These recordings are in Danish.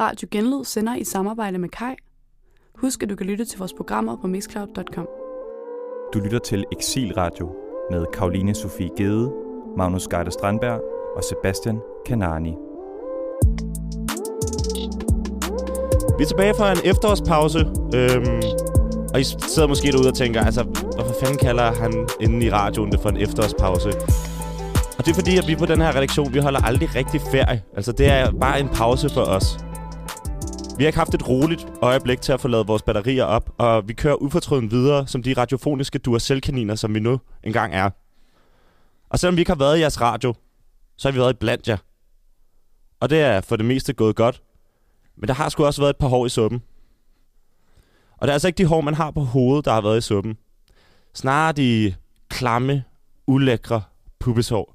Radio Genlyd sender i samarbejde med Kai. Husk, at du kan lytte til vores programmer på mixcloud.com. Du lytter til Exilradio med Karoline Sofie Gede, Magnus Garde Strandberg og Sebastian Kanani. Vi er tilbage fra en efterårspause, øhm, og I sidder måske derude og tænker, altså, hvorfor fanden kalder han inde i radioen det for en efterårspause? Og det er fordi, at vi på den her redaktion, vi holder aldrig rigtig ferie. Altså, det er bare en pause for os. Vi har ikke haft et roligt øjeblik til at få lavet vores batterier op, og vi kører ufortrøden videre som de radiofoniske duracell-kaniner, som vi nu engang er. Og selvom vi ikke har været i jeres radio, så har vi været i blandt jer. Og det er for det meste gået godt. Men der har sgu også været et par hår i suppen. Og det er altså ikke de hår, man har på hovedet, der har været i suppen. Snarere de klamme, ulækre pubeshår.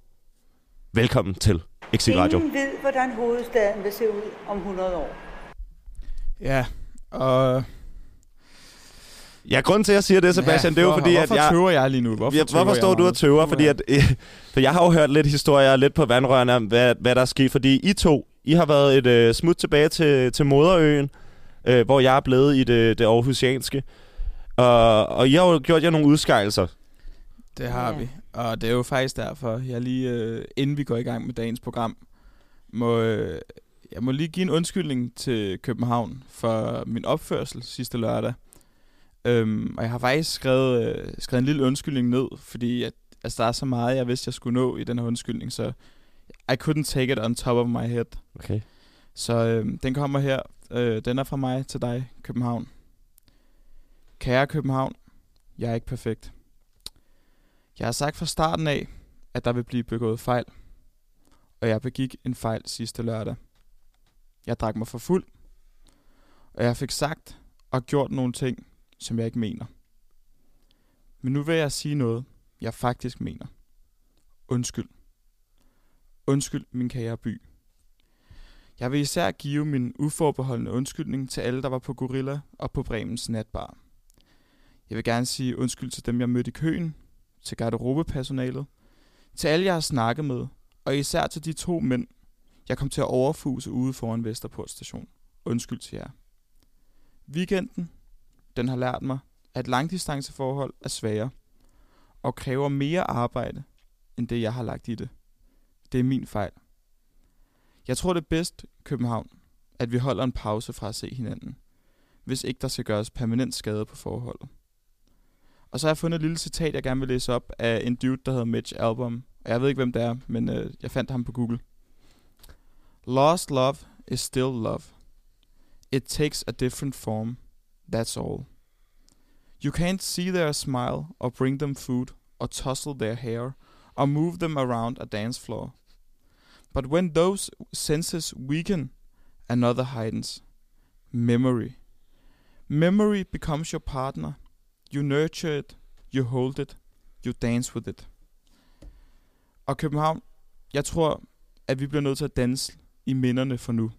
Velkommen til Exit Radio. Ingen ved, hvordan hovedstaden vil se ud om 100 år. Ja, og... Ja, grunden til, at jeg siger det, Sebastian, ja, det er jo fordi, at hvorfor jeg... tøver jeg lige nu? Hvorfor, Ja, hvorfor står jeg du og tøver? Fordi at, for jeg har jo hørt lidt historier, lidt på vandrørene om, hvad, hvad der er sket. Fordi I to, I har været et øh, smut tilbage til, til Moderøen, øh, hvor jeg er blevet i det, det aarhusianske. Og, og I har jo gjort jer nogle udskejelser. Det har Ja. vi. Og det er jo faktisk derfor, jeg lige, øh, inden vi går i gang med dagens program, må, øh, jeg må lige give en undskyldning til København for min opførsel sidste lørdag. Øhm, og jeg har faktisk skrevet, øh, skrevet en lille undskyldning ned, fordi at, altså, der er så meget, jeg vidste, jeg skulle nå i den her undskyldning, så I couldn't take it on top of my head. Okay. Så øh, den kommer her. Øh, den er fra mig til dig, København. Kære København, jeg er ikke perfekt. Jeg har sagt fra starten af, at der vil blive begået fejl. Og jeg begik en fejl sidste lørdag. Jeg drak mig for fuld. Og jeg fik sagt og gjort nogle ting, som jeg ikke mener. Men nu vil jeg sige noget, jeg faktisk mener. Undskyld. Undskyld, min kære by. Jeg vil især give min uforbeholdende undskyldning til alle, der var på Gorilla og på Bremens natbar. Jeg vil gerne sige undskyld til dem, jeg mødte i køen, til garderobepersonalet, til alle, jeg har snakket med, og især til de to mænd, jeg kom til at overfuse ude foran Vesterport station. Undskyld til jer. Weekenden, den har lært mig, at langdistanceforhold er svære og kræver mere arbejde, end det jeg har lagt i det. Det er min fejl. Jeg tror det er bedst, København, at vi holder en pause fra at se hinanden, hvis ikke der skal gøres permanent skade på forholdet. Og så har jeg fundet et lille citat, jeg gerne vil læse op af en dude, der hedder Mitch Album. Jeg ved ikke, hvem det er, men øh, jeg fandt ham på Google. Lost love is still love. It takes a different form. That's all. You can't see their smile or bring them food or tussle their hair or move them around a dance floor. But when those senses weaken, another heightens. Memory. Memory becomes your partner. You nurture it, you hold it, you dance with it. Og København, jeg tror, at vi bliver nødt til at danse i minderne for nu.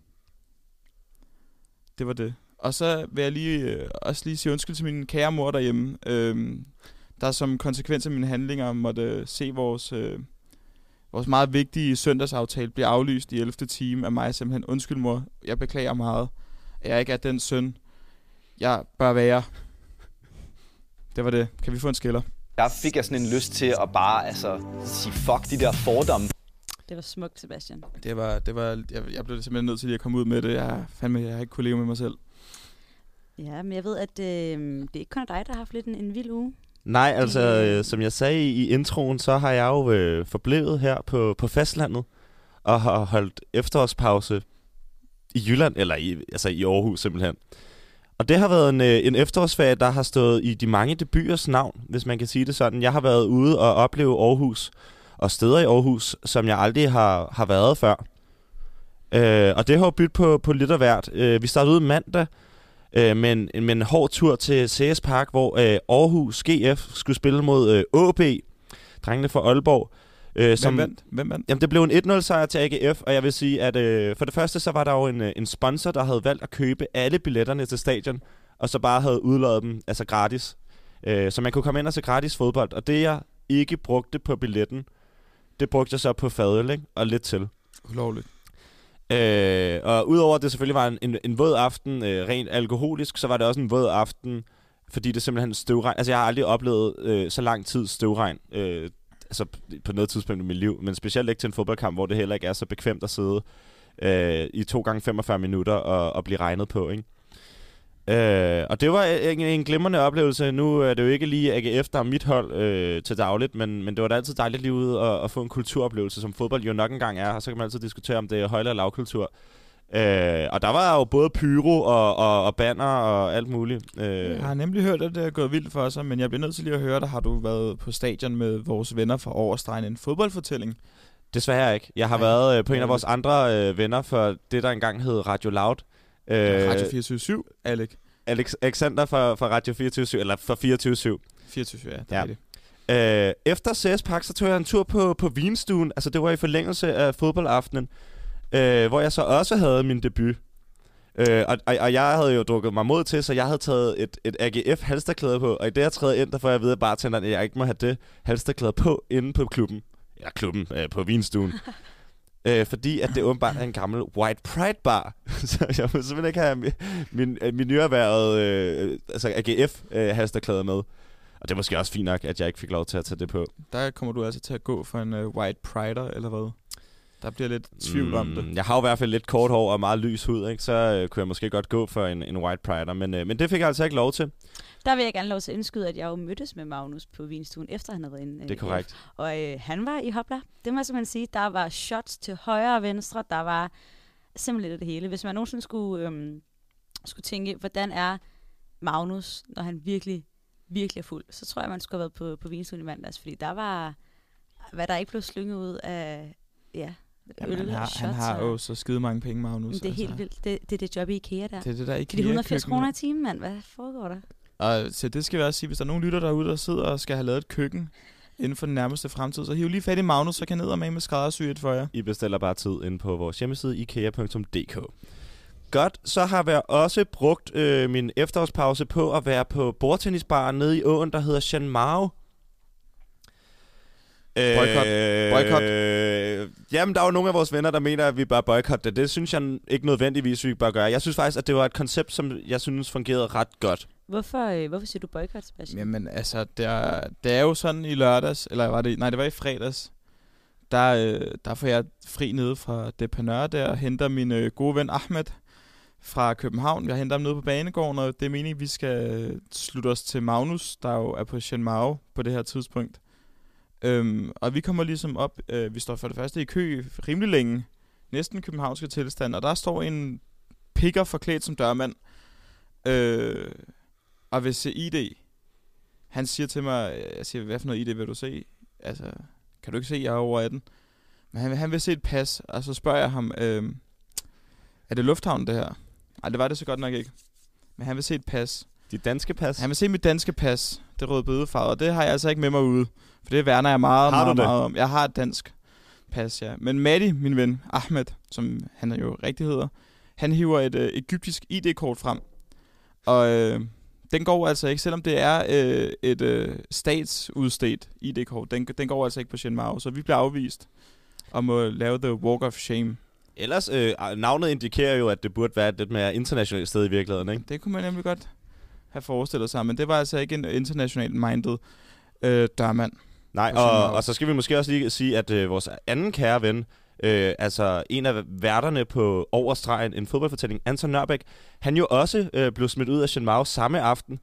Det var det. Og så vil jeg lige, øh, også lige sige undskyld til min kære mor derhjemme, øh, der som konsekvens af mine handlinger måtte øh, se vores, øh, vores meget vigtige søndagsaftale blive aflyst i 11. time af mig simpelthen. Undskyld mor, jeg beklager meget, at jeg ikke er den søn, jeg bør være. Det var det. Kan vi få en skiller? Der fik jeg sådan en lyst til at bare altså, sige fuck de der fordomme. Det var smukt, Sebastian. Det var, det var, jeg, jeg blev simpelthen nødt til lige at komme ud med det. Jeg, fandme, jeg har ikke kunne leve med mig selv. Ja, men jeg ved, at øh, det er ikke kun dig, der har haft lidt en, en vild uge. Nej, altså, Øh. som jeg sagde i introen, så har jeg jo øh, forblevet her på, på fastlandet og har holdt efterårspause i Jylland, eller i, altså i Aarhus simpelthen. Og det har været en, øh, en efterårsferie, der har stået i de mange debyers navn, hvis man kan sige det sådan. Jeg har været ude og opleve Aarhus og steder i Aarhus, som jeg aldrig har, har været før. Øh, og det har jo byttet på, på lidt af hvert. Øh, vi startede ud mandag øh, med, en, med en hård tur til CS Park, hvor øh, Aarhus GF skulle spille mod øh, AB, drengene fra Aalborg. Øh, Hvem som, vandt? Hvem vandt? Jamen, det blev en 1-0 sejr til AGF, og jeg vil sige, at øh, for det første, så var der jo en, øh, en sponsor, der havde valgt at købe alle billetterne til stadion, og så bare havde udlået dem, altså gratis. Øh, så man kunne komme ind og se gratis fodbold, og det jeg ikke brugte på billetten, det brugte jeg så på fadøl, ikke? Og lidt til. Ulovligt. Øh, og udover at det selvfølgelig var en, en, en våd aften, øh, rent alkoholisk, så var det også en våd aften, fordi det simpelthen støvregn. Altså, jeg har aldrig oplevet øh, så lang tid støvregn, øh, altså på noget tidspunkt i mit liv, men specielt ikke til en fodboldkamp, hvor det heller ikke er så bekvemt at sidde øh, i to gange 45 minutter og, og blive regnet på, ikke? Øh, og det var en, en glimrende oplevelse. Nu er det jo ikke lige AGF, der er mit hold øh, til dagligt, men, men det var da altid dejligt lige ude at, at få en kulturoplevelse, som fodbold jo nok engang er, og så kan man altid diskutere, om det er høj- eller lavkultur. Øh, og der var jo både pyro og, og, og banner og alt muligt. Øh, Jeg har nemlig hørt, at det er gået vildt for sig, men jeg bliver nødt til lige at høre dig. Har du været på stadion med vores venner fra Overstregen en fodboldfortælling? Desværre ikke. Jeg har Nej, været øh, på en af vores andre øh, venner for det, der engang hed Radio Loud. Øh, Radio 24 Alec. Alex, Alexander fra, fra Radio 24 eller fra 24 24 ja, det Ja. er det. Øh, efter CS Park, så tog jeg en tur på, på Vinstuen. Altså, det var i forlængelse af fodboldaftenen, øh, hvor jeg så også havde min debut. Øh, og, og, og jeg havde jo drukket mig mod til, så jeg havde taget et, et AGF halsterklæde på, og i det jeg træder ind, der får jeg vide af bartenderen, at jeg ikke må have det halsterklæde på inde på klubben. Ja, klubben, øh, på Vinstuen. øh, fordi at det åbenbart er en gammel White Pride bar. så jeg må simpelthen ikke have min, min, øh, min nyerhvervede øh, altså AGF øh, halsterklæde med. Og det er måske også fint nok, at jeg ikke fik lov til at tage det på. Der kommer du altså til at gå for en uh, white prider, eller hvad? Der bliver lidt tvivl mm. om det. Jeg har jo i hvert fald lidt kort hår og meget lys hud, ikke? så øh, kunne jeg måske godt gå for en, en white prider, men, øh, men det fik jeg altså ikke lov til. Der vil jeg gerne lov til at indskyde, at jeg jo mødtes med Magnus på vinstuen, efter han havde været inde. øh, Det er korrekt. Og øh, han var i hopla. Det må jeg simpelthen sige. Der var shots til højre og venstre. Der var simpelthen det hele. Hvis man nogensinde skulle, øhm, skulle tænke, hvordan er Magnus, når han virkelig, virkelig er fuld, så tror jeg, man skulle have været på, på vinstuen i mandags. Fordi der var, hvad der ikke blev slynget ud af, ja, Jamen, han har, shots. han har jo så skide mange penge, Magnus. Det er helt vildt. Det, det er det job i IKEA der. Det er det der ikke Det er de 180 kroner i timen, mand. Hvad foregår der? Og så det skal vi også sige, hvis der er nogen lytter derude, der sidder og skal have lavet et køkken inden for den nærmeste fremtid, så hiv lige fat i Magnus, så kan jeg ned og med med skræddersy et for jer. I bestiller bare tid ind på vores hjemmeside ikea.dk. Godt, så har jeg også brugt øh, min efterårspause på at være på bordtennisbaren nede i åen, der hedder Shan Mao. Boykot. Boykot. Øh, jamen, der er jo nogle af vores venner, der mener, at vi bør boykotte det. Det synes jeg ikke nødvendigvis, vi bør gøre. Jeg synes faktisk, at det var et koncept, som jeg synes fungerede ret godt. Hvorfor, øh, hvorfor siger du boykot, Sebastian? Jamen altså, det er, det er jo sådan i lørdags, eller var det, nej, det var i fredags, der, øh, der får jeg fri nede fra Depanør der, og henter min øh, gode ven Ahmed fra København. Jeg henter ham nede på banegården, og det er meningen, at vi skal øh, slutte os til Magnus, der jo er på Shenmao på det her tidspunkt. Øhm, og vi kommer ligesom op, øh, vi står for det første i kø rimelig længe, næsten københavnske tilstand, og der står en pikker forklædt som dørmand, øh, og vil se ID. Han siger til mig, jeg siger, hvad for noget ID vil du se? Altså, kan du ikke se, jeg er over 18? Men han, han vil se et pas, og så spørger jeg ham, øh, er det lufthavnen det her? Nej, det var det så godt nok ikke. Men han vil se et pas. De danske pas. Han vil se mit danske pas, det røde bødefarve, og det har jeg altså ikke med mig ude. For det værner jeg meget, Har du meget, det? meget om. Jeg har et dansk pas, ja. Men Matti, min ven, Ahmed, som han jo rigtig hedder, han hiver et øh, egyptisk ID-kort frem. Og øh, den går altså ikke, selvom det er øh, et øh, statsudstedt ID-kort, den, den går altså ikke på Mao, så vi bliver afvist og må lave the walk of shame. Ellers, øh, navnet indikerer jo, at det burde være et lidt mere internationalt sted i virkeligheden, ikke? Det kunne man nemlig godt have forestillet sig, men det var altså ikke en internationalt minded øh, dørmand. Nej, og, og så skal vi måske også lige sige, at øh, vores anden kære ven, øh, altså en af værterne på Overstregen, en fodboldfortælling, Anton Nørbæk, han jo også øh, blev smidt ud af Shenmue samme aften.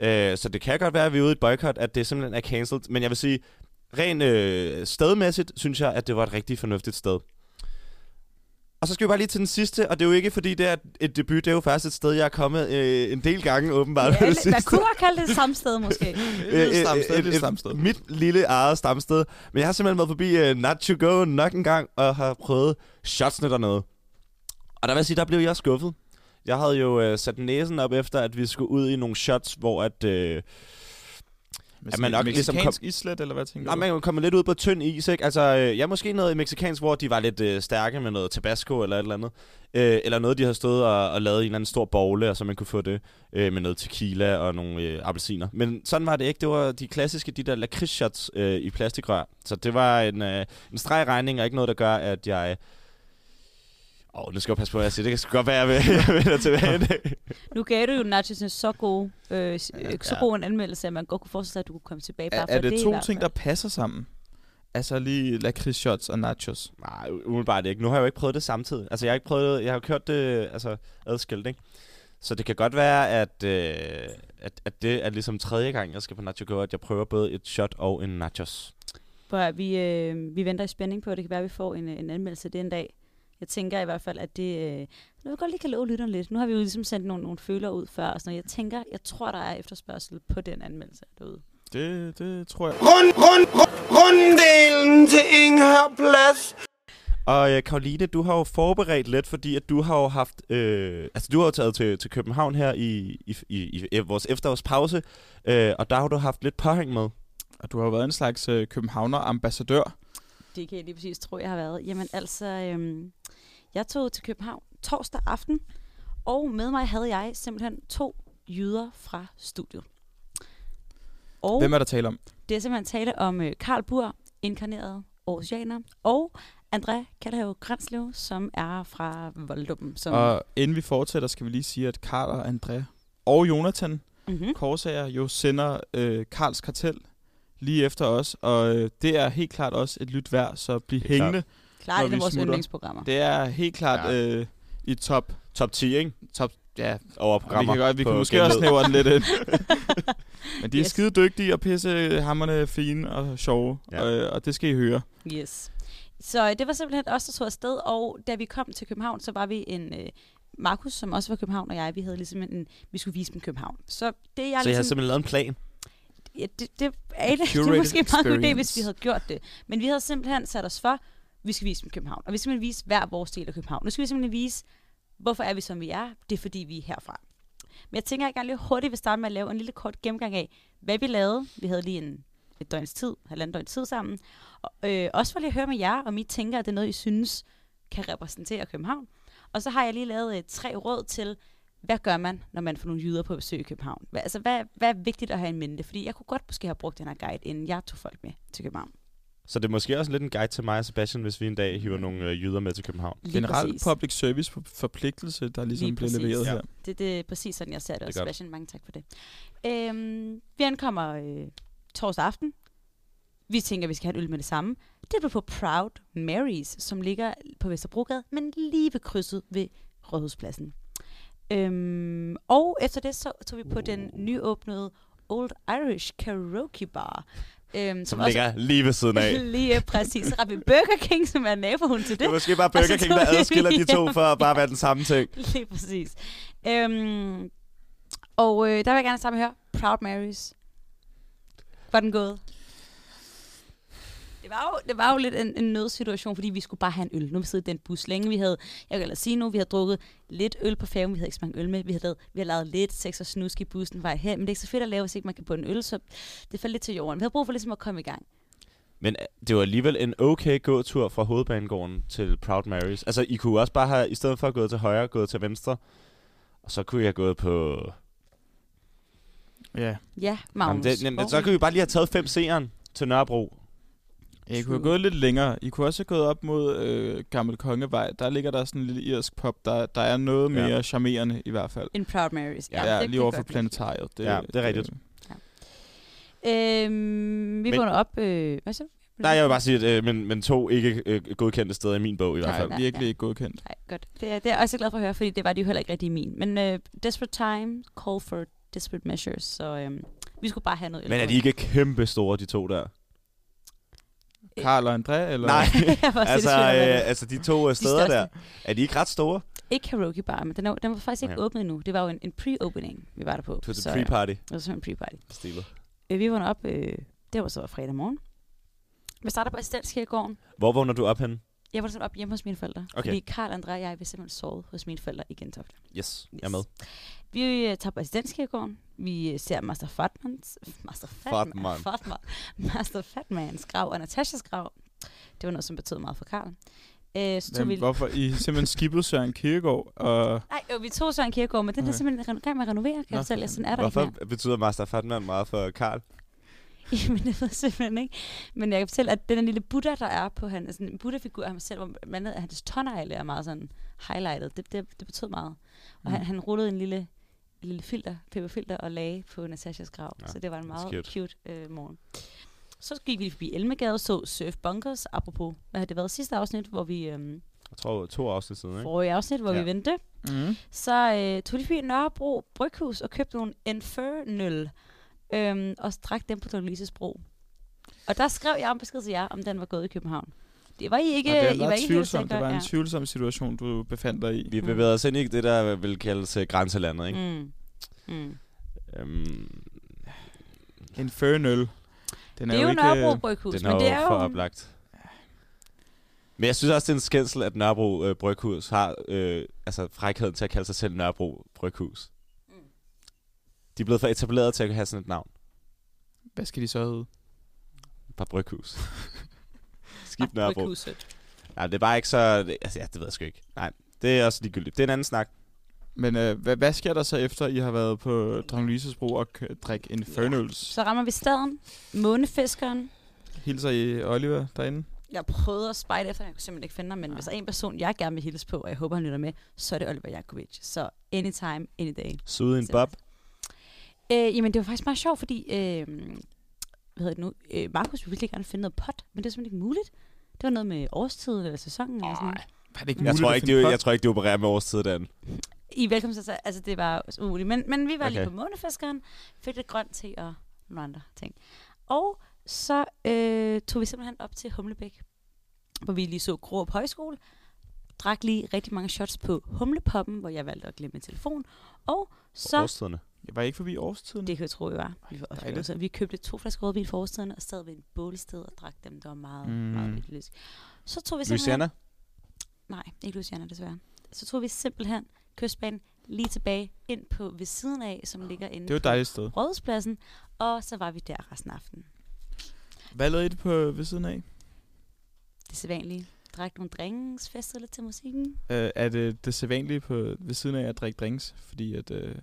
Øh, så det kan godt være, at vi er ude i et boykot, at det simpelthen er cancelled. Men jeg vil sige, rent øh, stedmæssigt, synes jeg, at det var et rigtig fornuftigt sted. Og så skal vi bare lige til den sidste, og det er jo ikke fordi, det er et debut, det er jo faktisk et sted, jeg er kommet øh, en del gange åbenbart. Ja, det man kunne godt kalde det det samme sted, måske. Det er et stamsted, det er et stamsted. Mit lille eget stamsted. Men jeg har simpelthen været forbi uh, Not To Go nok en gang, og har prøvet shotsene dernede. Og der vil jeg sige, der blev jeg skuffet. Jeg havde jo uh, sat næsen op efter, at vi skulle ud i nogle shots, hvor at... Uh, Men At man nok ligesom mexicansk kom... islet, eller hvad tænker Nej, du? man kommer lidt ud på tynd is, ikke? Altså, øh, ja, måske noget mexikansk, hvor de var lidt øh, stærke med noget tabasco eller et eller andet. Øh, eller noget, de har stået og, og lavet i en eller anden stor bogle, og så man kunne få det øh, med noget tequila og nogle øh, appelsiner. Men sådan var det ikke. Det var de klassiske, de der lakridsshots øh, i plastikrør. Så det var en, øh, en streg regning, og ikke noget, der gør, at jeg Åh, oh, nu skal jeg passe på, hvad jeg siger. Det kan godt være, at jeg vender tilbage. Nu gav du jo nachosene så god, øh, øh, så god en anmeldelse, at man godt kunne forestille sig, at du kunne komme tilbage. Bare Er, for er det i to ting, der passer sammen? Altså lige lakridsshots og nachos. Nej, u- umiddelbart ikke. Nu har jeg jo ikke prøvet det samtidig. Altså, jeg har ikke prøvet det. Jeg har kørt det altså, adskilt, ikke? Så det kan godt være, at, øh, at, at det er ligesom tredje gang, jeg skal på Nacho Go, at jeg prøver både et shot og en nachos. Høre, vi, øh, vi venter i spænding på, at det kan være, at vi får en, øh, en anmeldelse den dag. Jeg tænker i hvert fald, at det... Øh, nu vil jeg godt lige kan love lytteren lidt. Nu har vi jo ligesom sendt nogle, nogle føler ud før. Og sådan noget. Jeg tænker, jeg tror, der er efterspørgsel på den anmeldelse derude. Det, det tror jeg. Rund, rund, rund, runddelen til Inghør Plads. Og øh, Karoline, du har jo forberedt lidt, fordi at du har jo haft... Øh, altså, du har jo taget til, til København her i, i, i, i, i vores efterårspause, øh, og der har du haft lidt påhæng med. Og du har jo været en slags øh, københavner-ambassadør. Det kan jeg lige præcis tro, jeg har været. Jamen altså, øhm, jeg tog til København torsdag aften, og med mig havde jeg simpelthen to jyder fra studiet. Og Hvem er der tale om? det er simpelthen tale om øh, Karl Bur, inkarneret oceaner, og André Kalhav Grænslev, som er fra Voldum. Som, Og inden vi fortsætter, skal vi lige sige, at Karl og André og Jonathan mm-hmm. Korsager jo sender øh, Karls Kartel lige efter os, og øh, det er helt klart også et lyt værd, så bliv er klart. Klart et af vores smutter. yndlingsprogrammer. Det er helt klart Ja. øh, i top. Top 10, ikke? top ja, Over og vi programmer. kan, godt, vi kan måske Genlyd. også snævre den lidt ind. Men de er Yes. skide dygtige og pisse hammerne fine og sjove, Ja. og, og det skal I høre. Yes. Så øh, det var simpelthen os, der tog afsted, og da vi kom til København, så var vi en... Øh, Markus, som også var København, og jeg, vi havde ligesom en, vi skulle vise dem København. Så det, jeg Så jeg har ligesom, simpelthen lavet en plan. ja, det, det, er, det, det er måske en meget god idé, hvis vi havde gjort det. Men vi havde simpelthen sat os for, vi skal vise dem København. Og vi skal simpelthen vise hver vores del af København. Nu skal vi simpelthen vise, hvorfor er vi, som vi er. Det er, fordi vi er herfra. Men jeg tænker, at jeg gerne lige hurtigt vil starte med at lave en lille kort gennemgang af, hvad vi lavede. Vi havde lige en, et døgns tid, halvandet døgns tid sammen. Og, øh, også for lige at høre med jer, om I tænker, at det er noget, I synes kan repræsentere København. Og så har jeg lige lavet øh, tre råd til, hvad gør man, når man får nogle jyder på besøg i København? Hvad, altså, hvad, hvad er vigtigt at have i mente? Fordi jeg kunne godt måske have brugt den her guide, inden jeg tog folk med til København. Så det er måske også lidt en guide til mig og Sebastian, hvis vi en dag hiver nogle øh, jyder med til København. Lige Generelt præcis. public service for- forpligtelse, der ligesom Lige bliver præcis. leveret Ja. her. Det, det er præcis sådan, jeg ser det, Det også, godt. Sebastian. Mange tak for det. Øhm, vi ankommer øh, torsdag aften. Vi tænker, at vi skal have et øl med det samme. Det blev på Proud Marys, som ligger på Vesterbrogade, men lige ved krydset ved Rådhuspladsen. Øhm, og efter det, så tog vi på den nyåbnede Old Irish Karaoke Bar. Øhm, Som ligger lige ved siden af. Lige præcis. Så vi Burger King, som er naboen til Det er det. måske bare Burger King, der adskiller de to for at bare være den samme ting. Lige præcis. Øhm, og øh, der vil jeg gerne sammen høre Proud Marys. Var den gået? Det var jo, det var jo lidt en, en nødsituation, fordi vi skulle bare have en øl. Nu vi siddet i den bus længe. Vi havde, jeg kan sige nu, vi havde drukket lidt øl på færgen. Vi havde ikke så mange øl med. Vi havde, lavet, vi havde lavet lidt sex og snusk i bussen vej hen. Men det er ikke så fedt at lave, hvis ikke man kan på en øl, så det faldt lidt til jorden. Vi havde brug for ligesom at komme i gang. Men øh, det var alligevel en okay gåtur fra hovedbanegården til Proud Marys. Altså, I kunne også bare have, i stedet for at gå til højre, gået til venstre. Og så kunne jeg gået på... Ja. Ja, Magnus. Jamen, det, jamen, så kunne vi bare lige have taget 5 C'eren til Nørrebro. I kunne have gået lidt længere. I kunne også have gået op mod øh, Gammel Kongevej. Der ligger der sådan en lille irsk pub, der, der er noget Ja. mere charmerende i hvert fald. En Proud Marys. Ja, ja det lige over for planetariet. Det, Ja, det er rigtigt. Øhm, vi Men- vågner op... Øh, hvad så? Nej, jeg vil bare sige, at øh, men, men to ikke øh, godkendte steder i min bog i hvert fald. Nej, virkelig ikke godkendt. Nej, godt. Det er, det er jeg også glad for at høre, fordi det var de jo heller ikke rigtig i min. Men uh, Desperate Time, Call for Desperate Measures, så øhm, vi skulle bare have noget Men er de ikke kæmpe store, de to der? Karl og André, eller? Nej, altså, øh, altså de to øh, steder der, største. er de ikke ret store? Ikke karaoke bar, men den, er, den var faktisk ikke Okay. åbnet endnu. Det var jo en, en pre-opening, vi var der på. Det var pre-party. Det var en pre-party. Stilet. Øh, vi vågner op, øh, det var så fredag morgen. Vi starter på Assistenskirkegården. Hvor vågner du op henne? Jeg var simpelthen op hjemme hos mine forældre. Okay. Fordi Karl, André og jeg vil simpelthen sove hos mine forældre i Gentofte. Yes, jeg er med. Vi øh, tager på Assistenskirkegården. Vi øh, ser Master Fatmans... Master Fatman. Fatman. Fatman. Master Fatmans grav og Natashas grav. Det var noget, som betød meget for Karl. Øh, så tog Jamen, vi... hvorfor? I simpelthen skibet Søren Kierkegaard, og Nej, jo, vi tog Søren Kierkegaard, men den er Okay. simpelthen i gang med at renovere, kan Nå, jeg fortælle jer. Sådan er der ikke Hvorfor mere. betyder Master Fatman meget for Karl? Jamen, det ved jeg simpelthen ikke. Men jeg kan fortælle, at den lille Buddha, der er på han, altså en Buddha-figur af ham selv, hvor andet hans tånegle er meget sådan highlightet. Det, det, det betød meget. Og Mm. han, han rullede en lille, en lille filter, peberfilter, og lagde på Natashas grav. Ja, så det var en meget cute. cute, øh, morgen. Så gik vi forbi Elmegade, så Surf Bunkers, apropos, hvad har det været sidste afsnit, hvor vi, øhm, Jeg tror, to afsnit siden, ikke? forrige afsnit, hvor ja. vi vendte, Mm. så øh, tog de forbi Nørrebro Bryghus og købte nogle Infernal, øhm, og drak dem på Dr. Bro. Og der skrev jeg en besked til jer, om den var gået i København. Det var I ikke, Ja, det I var, ikke helt sikre. Det var en ja. tvivlsom situation, du befandt dig i. Vi bevæger os ind i det, der vil kaldes øh, grænselandet, ikke? Mm. Mm. Øhm, Infernal. Den Det er jo ikke, Nørrebro Bryghus, den men er det jo er for jo... oplagt. Men jeg synes også, det er en skændsel, at Nørrebro øh, Bryghus har øh, altså frækheden til at kalde sig selv Nørrebro Bryghus. De er blevet for etableret til at have sådan et navn. Hvad skal de så hedde? Bare Bryghus. Skib Nørrebro. Bryghuset. Nej, det er bare ikke så... det- Altså, ja, det ved jeg sgu ikke. Nej, det er også ligegyldigt. Det er en anden snak. Men øh, hvad, hvad sker der så efter, I har været på Dronning Louises Bro og kø- drikke Infernals? Så rammer vi staden. Månefiskeren. Hilser I Oliver derinde? Jeg prøvede at spejde efter, jeg kunne simpelthen ikke finde ham, men hvis der er en person, jeg gerne vil hilse på, og jeg håber, han lytter med, så er det Oliver Jakovic. Så anytime, any day. Sude en Simpelthen. bob. Øh, jamen, det var faktisk meget sjovt, fordi... Øh, hvad hedder det nu? Øh, Markus ville virkelig gerne finde noget pot, men det er simpelthen ikke muligt. Det var noget med årstiden eller sæsonen eller sådan noget. Var det ikke Jeg muligt tror at ikke, finde de, pot? jeg tror ikke, de opererer med årstid, den. I velkommen til, altså det var umuligt. Men, men vi var okay. lige på månefiskeren, fik lidt grønt te og nogle andre ting. Og så øh, tog vi simpelthen op til Humlebæk, hvor vi lige så Gråb Højskole, drak lige rigtig mange shots på Humlepoppen, hvor jeg valgte at glemme min telefon. Og så, Årstiderne. Jeg var ikke forbi årstiden. det kan jeg tro, vi var. Vi, var også, dejligt. så vi købte to flasker rødvin for årstiden, og sad ved en bålsted og drak dem. Det var meget, Mm. meget idyllisk. Så tog vi simpelthen... Louisiana? Nej, ikke Luciana desværre. Så tog vi simpelthen kystbanen lige tilbage ind på ved siden af, som ligger inde Det var dejligt sted. Rådhuspladsen, og så var vi der resten af aftenen. Hvad lavede I det på ved siden af? Det sædvanlige. Drak nogle drinks, festede lidt til musikken. Øh, er det det sædvanlige på ved siden af at drikke drinks? Fordi at, øh,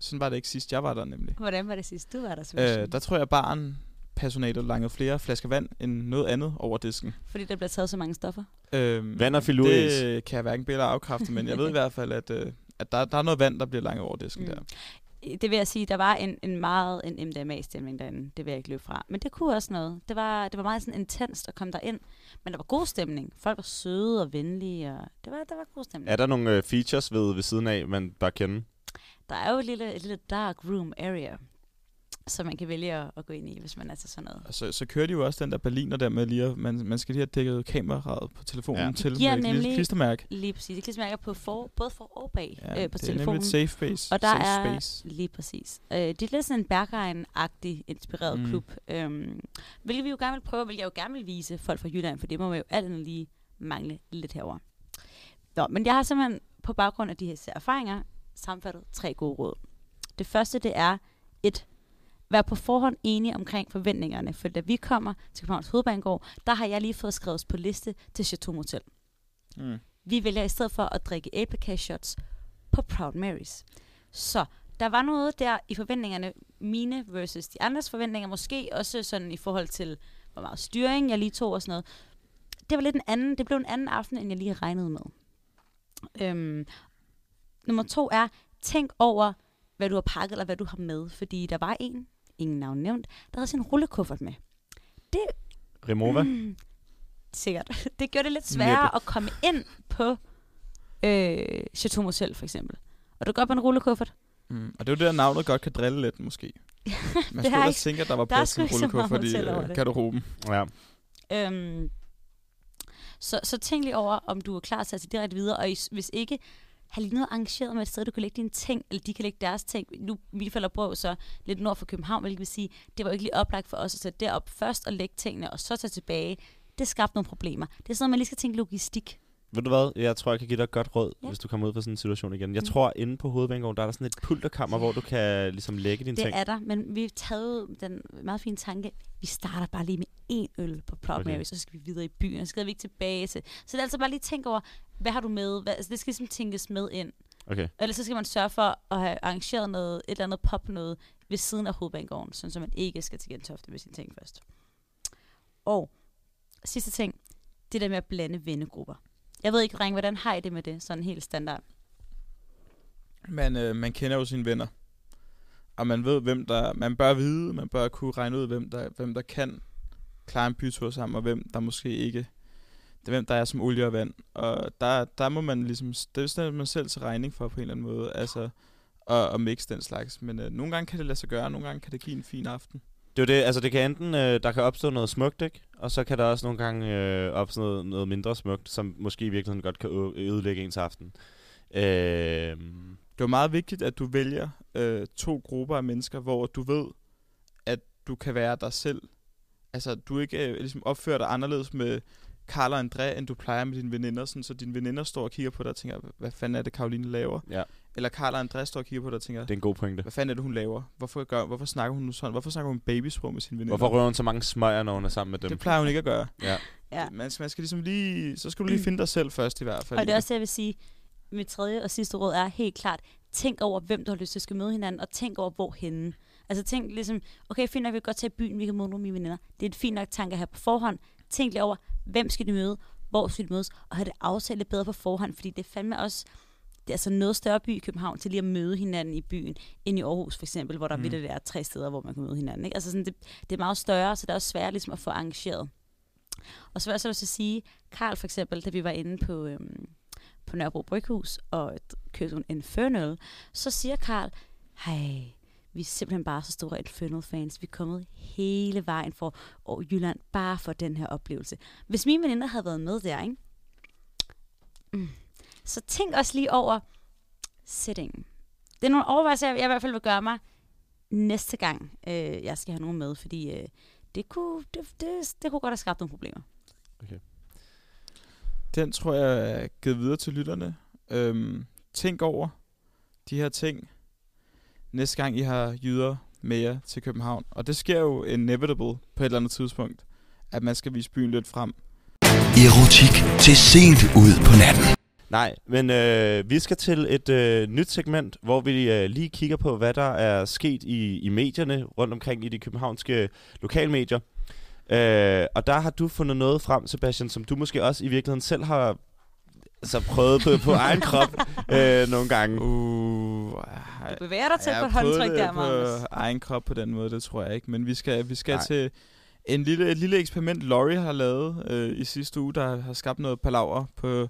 sådan var det ikke sidst, jeg var der nemlig. Hvordan var det sidst, du var der, Sebastian? Øh, der tror jeg, at baren personalet langede flere flasker vand end noget andet over disken. Fordi der bliver taget så mange stoffer. Øhm, Vand og filuris. Det kan jeg hverken bede eller afkræfte, men jeg ved i hvert fald, at, øh, at der, der er noget vand, der bliver langet over disken Mm. der. Det vil jeg sige, der var en, en meget en MDMA-stemning derinde. Det vil jeg ikke løbe fra. Men det kunne også noget. Det var, det var meget sådan intenst at komme derind. Men der var god stemning. Folk var søde og venlige, og det var, der var god stemning. Er der nogle øh, features ved, ved siden af, man bør kende? Der er jo et lille, et lille dark room area, som man kan vælge at, at gå ind i, hvis man er til sådan noget. Og så, så kører de jo også den der berliner der med lige at, man, man skal lige have dækket kameraet på telefonen Ja. til giver med et lille nemlig- klistermærke. Lige præcis. Det klistermærker på for, både for og bag Ja, øh, på det er telefonen. nemlig et safe space. Og der safe er space. lige præcis. Øh, det er lidt sådan en Berghain-agtig inspireret Mm. klub. Øhm, hvilket vi jo gerne vil prøve, hvilket jeg jo gerne vil vise folk fra Jylland, for det må man jo alt lige mangle lidt herover. Nå, men jeg har simpelthen på baggrund af de her erfaringer sammenfattet tre gode råd. Det første, det er et Vær på forhånd enige omkring forventningerne, for da vi kommer til Københavns Hovedbanegård, der har jeg lige fået skrevet på liste til Chateau Motel. Mm. Vi vælger i stedet for at drikke æblekage shots på Proud Marys. Så der var noget der i forventningerne, mine versus de andres forventninger, måske også sådan i forhold til, hvor meget styring jeg lige tog og sådan noget. Det var lidt en anden, det blev en anden aften, end jeg lige regnede med. Øhm, nummer to er, tænk over, hvad du har pakket, eller hvad du har med. Fordi der var en, ingen navn nævnt, der havde sin rullekuffert med. Det Remova? Mm, sikkert. Det gjorde det lidt sværere Næppe. at komme ind på øh, Chateau Mosel, for eksempel. Og du går på en rullekuffert. Mm. Og det er jo der, navnet godt kan drille lidt, måske. Man Det skulle ikke- tænke, at der var der plads til en rullekuffert i øh, garderoben. Ja. Øhm, så, så tænk lige over, om du er klar til at tage direkte videre, og is- hvis ikke, have lige noget arrangeret med et sted, du kan lægge dine ting, eller de kan lægge deres ting. Nu vi falder på så lidt nord for København, hvilket vil sige, det var ikke lige oplagt for os at sætte derop først og lægge tingene, og så tage tilbage. Det skabte nogle problemer. Det er sådan noget, man lige skal tænke logistik. Ved du hvad? Jeg tror, jeg kan give dig et godt råd, Ja. hvis du kommer ud for sådan en situation igen. Jeg Mm. tror, inde på Hovedbanegården, der er der sådan et pulterkammer, hvor du kan ligesom lægge dine Det ting. er der, men vi har taget den meget fine tanke, vi starter bare lige med én øl på Proud Okay. Mary, så skal vi videre i byen, så skal vi ikke tilbage til. Så det er altså bare lige tænke over, hvad har du med? Hvad, altså det skal ligesom tænkes med ind. Okay. Ellers så skal man sørge for at have arrangeret noget, et eller andet pop noget ved siden af hovedbanegården, sådan så man ikke skal til Gentofte med sine ting først. Og sidste ting, det der med at blande vennegrupper. Jeg ved ikke, Ring, hvordan har I det med det, sådan helt standard? Man, øh, man kender jo sine venner. Og man ved, hvem der... Man bør vide, man bør kunne regne ud, hvem der, hvem der kan klare en bytur sammen, og hvem der måske ikke... Det er hvem der er som olie og vand. Og der, der må man ligesom... Det er man selv til regning for på en eller anden måde. Altså, og, og mix den slags. Men øh, nogle gange kan det lade sig gøre, nogle gange kan det give en fin aften. Det er det, altså det kan enten, øh, der kan opstå noget smukt, ikke? Og så kan der også nogle gange øh, opstå noget, noget mindre smukt, som måske i virkeligheden godt kan ødelægge ens aften. Øh, Det er meget vigtigt, at du vælger øh, to grupper af mennesker, hvor du ved, at du kan være dig selv. Altså, du ikke øh, ligesom opfører dig anderledes med Karl og André, end du plejer med dine veninder, sådan, så dine veninder står og kigger på dig og tænker, hvad fanden er det, Karoline laver? ja, Eller Karl og André står og kigger på dig og tænker, det er en god pointe. hvad fanden er det, hun laver? Hvorfor, gør, hvorfor snakker hun nu sådan? Hvorfor snakker hun babysprog med sine veninder? Hvorfor rører hun så mange smøger, når hun er sammen med dem? Det plejer hun ikke at gøre. Ja. Ja. Man skal, man skal ligesom lige, så skal du lige finde dig selv først i hvert fald. Og det er også det, jeg vil sige, mit tredje og sidste råd er helt klart, tænk over, hvem du har lyst til at skal møde hinanden, og tænk over, hvor henne. Altså tænk ligesom, okay, fint nok, vi kan godt tage i byen, vi kan møde nogle af mine veninder. Det er et fint nok tanke at have på forhånd. Tænk lige over, hvem skal de møde, hvor skal de mødes, og have det aftalt lidt bedre på forhånd, fordi det er fandme også, det er altså noget større by i København til lige at møde hinanden i byen, end i Aarhus for eksempel, hvor der mm. Mm. er tre steder, hvor man kan møde hinanden. Ikke? Altså sådan, det, det, er meget større, så det er også svært ligesom at få arrangeret. Og så vil jeg så også sige, Karl for eksempel, da vi var inde på, øhm, på Nørrebro Bryghus og købte en Infernal, så siger Karl, hej, vi er simpelthen bare så store Infernal-fans. Vi er kommet hele vejen for over Jylland, bare for den her oplevelse. Hvis mine veninder havde været med der, ikke? Mm. Så tænk også lige over settingen. Det er nogle overvejelser, jeg, jeg i hvert fald vil gøre mig næste gang, øh, jeg skal have nogen med, fordi øh, det, kunne, det, det, det kunne godt have skabt nogle problemer. Den tror jeg er givet videre til lytterne. Øhm, tænk over de her ting, næste gang I har jyder med jer til København. Og det sker jo inevitable på et eller andet tidspunkt, at man skal vise byen lidt frem. Erotik til sent ud på natten. Nej, men øh, vi skal til et øh, nyt segment, hvor vi øh, lige kigger på, hvad der er sket i, i medierne rundt omkring i de københavnske lokalmedier. Øh, og der har du fundet noget frem, Sebastian, som du måske også i virkeligheden selv har altså, prøvet på, på egen krop øh, nogle gange. Uh, Du bevæger dig til på et håndtryk der, Magnus. på egen krop på den måde, det tror jeg ikke. Men vi skal, vi skal Nej. til en lille, et lille eksperiment, Laurie har lavet øh, i sidste uge, der har skabt noget palaver på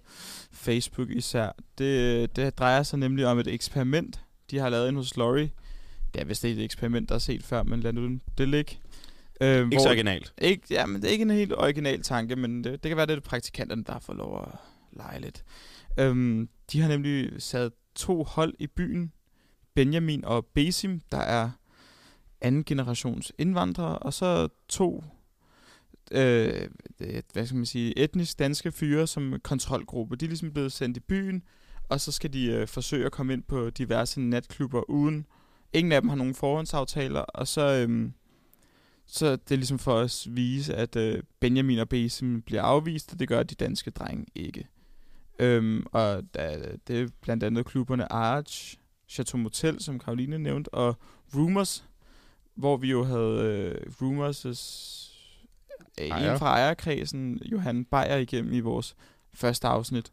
Facebook især. Det, det drejer sig nemlig om et eksperiment, de har lavet ind hos Laurie. Det er et eksperiment, der er set før, men lad nu det ligge. Øh, Ikke så originalt. ikke, ja, men det er ikke en helt original tanke, men det, det kan være, det er praktikanterne, der får lov at lege lidt. Øhm, de har nemlig sat to hold i byen, Benjamin og Besim, der er anden generations indvandrere, og så to øh, øh, hvad skal man sige, etnisk danske fyre som kontrolgruppe. De er ligesom blevet sendt i byen, og så skal de øh, forsøge at komme ind på diverse natklubber uden. Ingen af dem har nogen forhåndsaftaler, og så, øh, så det er ligesom for at vise, at øh, Benjamin og Besim bliver afvist, og det gør de danske drenge ikke. Øhm, og da, det er blandt andet klubberne Arch, Chateau Motel, som Karoline nævnte, og Rumors, hvor vi jo havde øh, Rumors' Ejer. en fra ejerkredsen, Johan Beyer, igennem i vores første afsnit.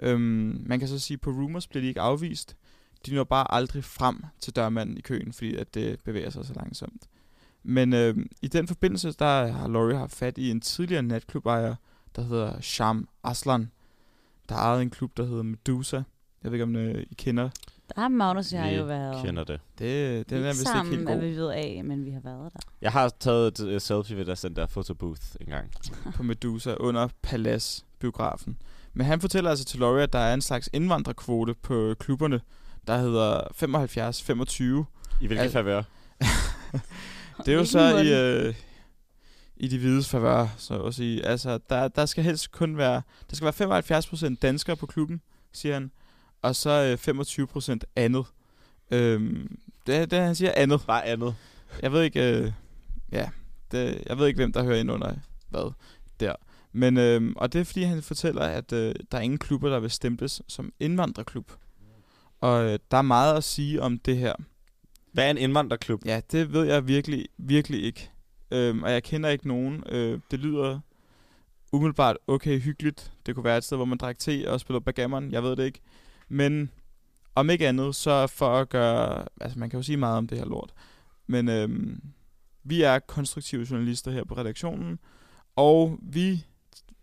Øhm, man kan så sige, at på Rumors bliver de ikke afvist. De når bare aldrig frem til dørmanden i køen, fordi at det bevæger sig så langsomt. Men øhm, i den forbindelse, der har Laurie haft fat i en tidligere natklubejer, der hedder Sham Aslan, der ejede en klub, der hedder Medusa. Jeg ved ikke, om øh, I kender. Der har Magnus og jeg Vi jo været kender det. Det, den er ikke vist ikke sammen, helt at god vi ved af, men vi har været der. Jeg har taget et uh, selfie ved deres den der fotobooth en gang. på Medusa under Palace-biografen. Men han fortæller altså til Laurie, at der er en slags indvandrerkvote på klubberne, der hedder 75-25. I hvilke Al- favør? Det er jo så i, øh, i de hvides favør, så at sige. Altså, der, der skal helst kun være, der skal være 75% danskere på klubben, siger han, og så øh, 25% andet. Øhm, det, det han siger andet. Bare andet. Jeg ved ikke, øh, ja, det, jeg ved ikke, hvem der hører ind under hvad der. Men, øh, og det er fordi, han fortæller, at øh, der er ingen klubber, der vil stemples som indvandrerklub. Og øh, der er meget at sige om det her. Hvad er en indvandrerklub? Ja, det ved jeg virkelig, virkelig ikke. Øhm, og jeg kender ikke nogen. Øh, det lyder umiddelbart okay hyggeligt. Det kunne være et sted, hvor man drak te og spiller backgammon. Jeg ved det ikke. Men om ikke andet, så for at gøre... Altså, man kan jo sige meget om det her lort. Men øhm, vi er konstruktive journalister her på redaktionen. Og vi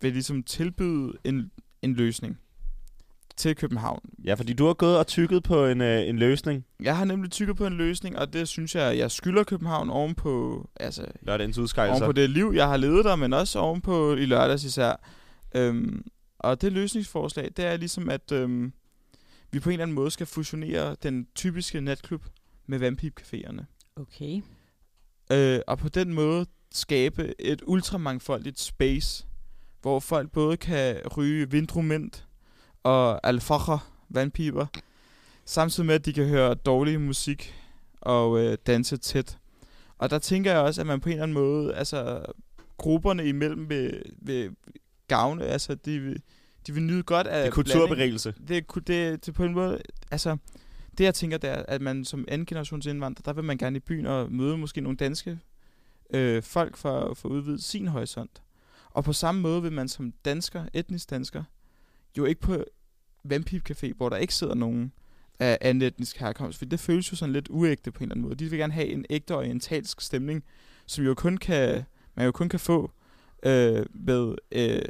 vil ligesom tilbyde en, en løsning til København. Ja, fordi du har gået og tykket på en, øh, en løsning. Jeg har nemlig tykket på en løsning, og det synes jeg, jeg skylder København oven på, altså, Lørdagens oven udskejelser. på det liv, jeg har levet der, men også oven på i lørdags især. Øhm, og det løsningsforslag, det er ligesom, at øhm, vi på en eller anden måde skal fusionere den typiske natklub med vandpipcaféerne. Okay. Øh, og på den måde skabe et ultramangfoldigt space, hvor folk både kan ryge vindrumint og alfacher vandpiber, samtidig med, at de kan høre dårlig musik og øh, danse tæt. Og der tænker jeg også, at man på en eller anden måde, altså grupperne imellem vil, vil gavne, altså de vil, de vil nyde godt af Det er kulturberigelse. Det, ku- det, det på en måde, altså det jeg tænker, det er, at man som anden generations indvandrer, der vil man gerne i byen og møde måske nogle danske øh, folk for, for at udvide sin horisont. Og på samme måde vil man som dansker, etnisk dansker, jo ikke på Vampip Café, hvor der ikke sidder nogen af anden etnisk herkomst, for det føles jo sådan lidt uægte på en eller anden måde. De vil gerne have en ægte orientalsk stemning, som jo kun kan, man jo kun kan få øh, med, øh,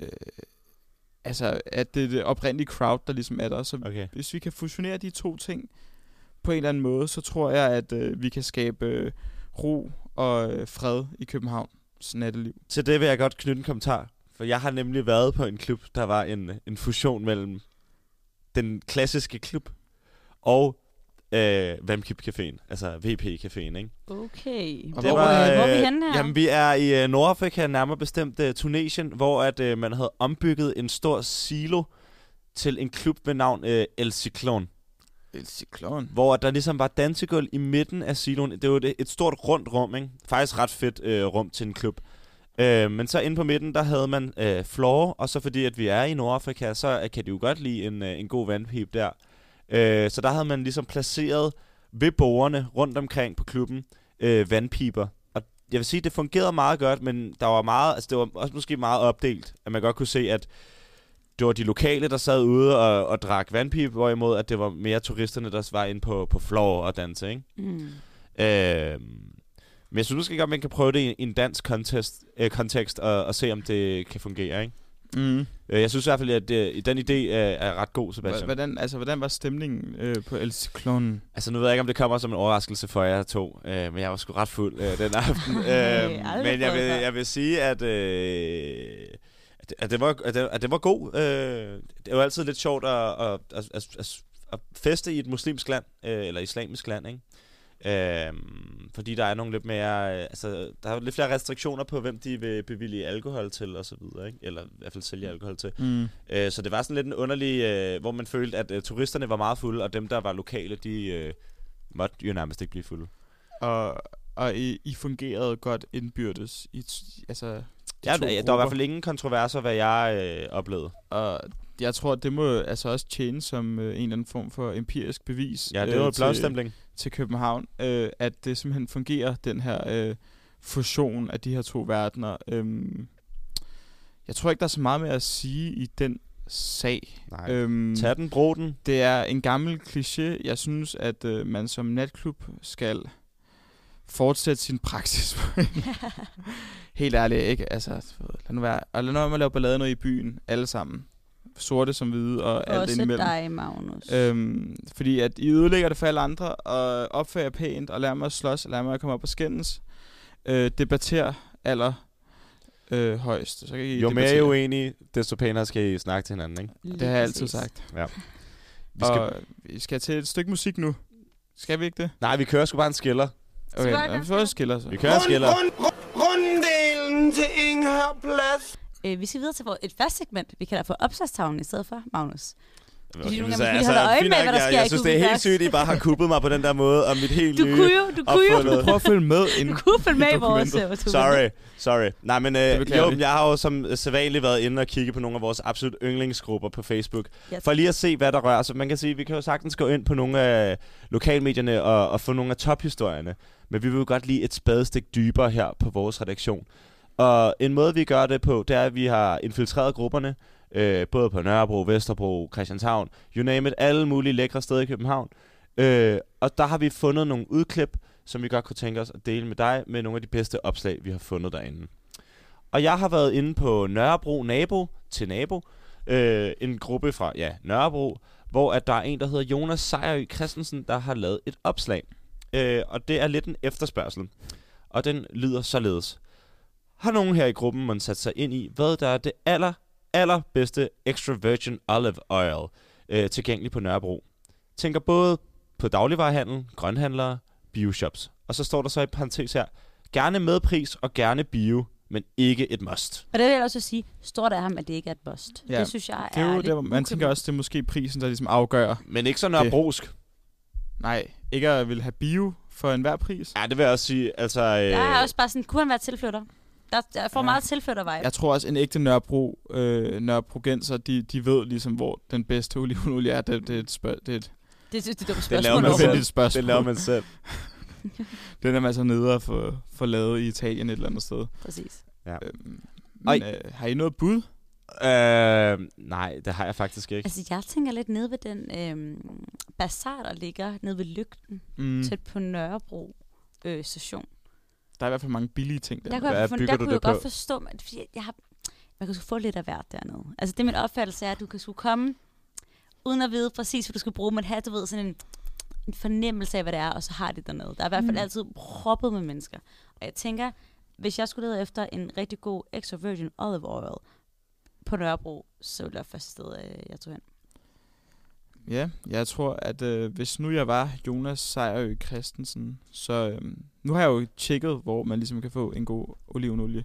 altså at det er det oprindelige crowd, der ligesom er der. Så Okay. hvis vi kan fusionere de to ting på en eller anden måde, så tror jeg, at øh, vi kan skabe øh, ro og øh, fred i Københavns natteliv. Til det vil jeg godt knytte en kommentar. For jeg har nemlig været på en klub, der var en, en fusion mellem den klassiske klub og øh, Vampip Caféen. Altså VP Caféen, ikke? Okay. Og Hvor, hvor var, var, hvor er vi øh, henne her? Jamen, vi er i øh, Nordafrika, nærmere bestemt øh, Tunesien, hvor at øh, man havde ombygget en stor silo til en klub ved navn øh, El Cyclone. El Cyclone. Hvor der ligesom var dansegulv i midten af siloen. Det var et, et stort rundt rum, ikke? Faktisk ret fedt øh, rum til en klub. Øh, men så inde på midten, der havde man øh, floor, og så fordi at vi er i Nordafrika, så øh, kan de jo godt lide en, øh, en god vandpip der. Øh, så der havde man ligesom placeret ved bordene rundt omkring på klubben øh, vandpiber. Og jeg vil sige, det fungerede meget godt, men der var meget, altså det var også måske meget opdelt, at man godt kunne se, at det var de lokale, der sad ude og, og drak vandpibe, hvorimod at det var mere turisterne, der var inde på, på floor og danse, ikke? Mm. Øh, men jeg synes måske godt, man kan prøve det i, i en dansk kontekst, øh, kontekst og, og se, om det kan fungere, ikke? Mm. Øh, jeg synes i hvert fald, at øh, den idé er, er ret god, Sebastian. Hvordan, altså, hvordan var stemningen øh, på El Cyclone? Altså, nu ved jeg ikke, om det kommer som en overraskelse for jer to, øh, men jeg var sgu ret fuld øh, den aften. øh, men jeg vil, jeg vil sige, at, øh, at, det- var, at, det, at det var god. Øh, det er jo altid lidt sjovt at, at, at, at, at, at feste i et muslimsk land, øh, eller islamisk land, ikke? Øhm, fordi der er nogle lidt mere, øh, altså der er lidt flere restriktioner på, hvem de vil bevilge alkohol til og så videre, ikke? Eller i hvert fald sælge alkohol til. Mm. Øh, så det var sådan lidt en underlig, øh, hvor man følte, at øh, turisterne var meget fulde, og dem, der var lokale, de øh, måtte jo nærmest ikke blive fulde. Og, og I, I fungerede godt indbyrdes. I, altså, de Ja, der, der var i hvert fald ingen kontroverser, hvad jeg øh, oplevede. Og jeg tror, det må altså også tjene som øh, en eller anden form for empirisk bevis Ja, det øh, var en til, blåstempling. Til København, øh, at det simpelthen fungerer, den her øh, fusion af de her to verdener. Øhm, jeg tror ikke, der er så meget med at sige i den sag. Nej. Øhm, Tag den, brug den. det er en gammel kliché. Jeg synes, at øh, man som natklub skal fortsætte sin praksis. Helt ærligt, ikke? Altså, lad nu være. Og lad nu være med at lave ballade noget i byen, alle sammen. Sorte som hvide og alt Også indimellem. dig, Magnus. Øhm, fordi at I ødelægger det for alle andre, og opfører pænt, og lærer mig at slås, og lærer mig at komme op og skændes. Øh, debatter aller øh, højst. Så kan I Jo mere debattere. er uenige, desto pænere skal I snakke til hinanden, ikke? Lige Det har jeg altid sagt. Vi skal, Og vi skal til et stykke musik nu. Skal vi ikke det? nej, vi kører sgu bare en skiller. Okay, gøre vi får skiller så. Vi kører en skiller. Rund, rund, runddelen til Inghør Plads. Øh, vi skal videre til vores- et fast segment. Vi kalder for opslagstavlen i stedet for, Magnus. øje med, hvad der jeg, sker jeg i synes, det er helt sygt, at I bare har kuppet mig på den der måde, og mit helt Du nye kunne jo, du kunne jo. Prøv at følge med ind. Du kunne følge med i vores øh, Sorry, sorry. Nej, men øh, jo, jeg har jo som sædvanligt været inde og kigge på nogle af vores absolut yndlingsgrupper på Facebook. Ja, For lige at se, hvad der rører sig. Man kan sige, vi kan jo sagtens gå ind på nogle af lokalmedierne og, og få nogle af tophistorierne. Men vi vil jo godt lige et spadestik dybere her på vores redaktion. Og en måde, vi gør det på, det er, at vi har infiltreret grupperne. Øh, både på Nørrebro, Vesterbro, Christianshavn, you name it, alle mulige lækre steder i København. Øh, og der har vi fundet nogle udklip, som vi godt kunne tænke os at dele med dig, med nogle af de bedste opslag, vi har fundet derinde. Og jeg har været inde på Nørrebro Nabo til Nabo, øh, en gruppe fra ja, Nørrebro, hvor at der er en, der hedder Jonas Sejerø Christensen, der har lavet et opslag. Øh, og det er lidt en efterspørgsel. Og den lyder således. Har nogen her i gruppen man sat sig ind i, hvad der er det aller, allerbedste extra virgin olive oil øh, tilgængeligt på Nørrebro? Tænker både på dagligvarerhandel, grønhandlere, bioshops. Og så står der så i parentes her, gerne med pris og gerne bio, men ikke et must. Og det vil jeg også sige, står der ham, at det ikke er et bust. Ja, Det synes jeg Det er jo der, man tænker også, det er måske prisen, der ligesom afgør. Men ikke så nørrebrosk. Nej, ikke at vil have bio for enhver pris. Ja, det vil jeg også sige. Altså, øh, Der er også bare sådan, kunne han være tilflytter? Der, der får Ja. ja. meget tilflytter-vibe. Jeg tror også, en ægte Nørrebro, øh, Nørrebrogenser, de, de ved ligesom, hvor den bedste olivenolie er. Det, det er et, spørg, det er et Det, det, det, det, Det laver man selv. spørgsmål. det laver man selv. Den er man så nede og få, få lavet i Italien et eller andet sted. Præcis. Øhm, Ej. men, øh, har I noget bud? Øh, nej, det har jeg faktisk ikke. Altså, jeg tænker lidt nede ved den øhm, bazar, der ligger nede ved Lygten, mm. tæt på Nørrebro øh, station. Der er i hvert fald mange billige ting der. Der kunne Hvad jeg, for, bygger der du kunne jeg det godt på? forstå, at fordi jeg har, man kan få lidt af hvert dernede. Altså, det er min opfattelse er, at du kan skulle komme, uden at vide præcis, hvad du skal bruge, men have, du ved, sådan en, en fornemmelse af, hvad det er, og så har det dernede. Der er i hvert fald Mm. altid proppet med mennesker. Og jeg tænker, hvis jeg skulle lede efter en rigtig god extra virgin olive oil på Nørrebro, så ville det være første sted, øh, jeg tog hen. Ja, jeg tror, at øh, hvis nu jeg var Jonas Sejerø Christensen, så øh, nu har jeg jo tjekket, hvor man ligesom kan få en god olivenolie.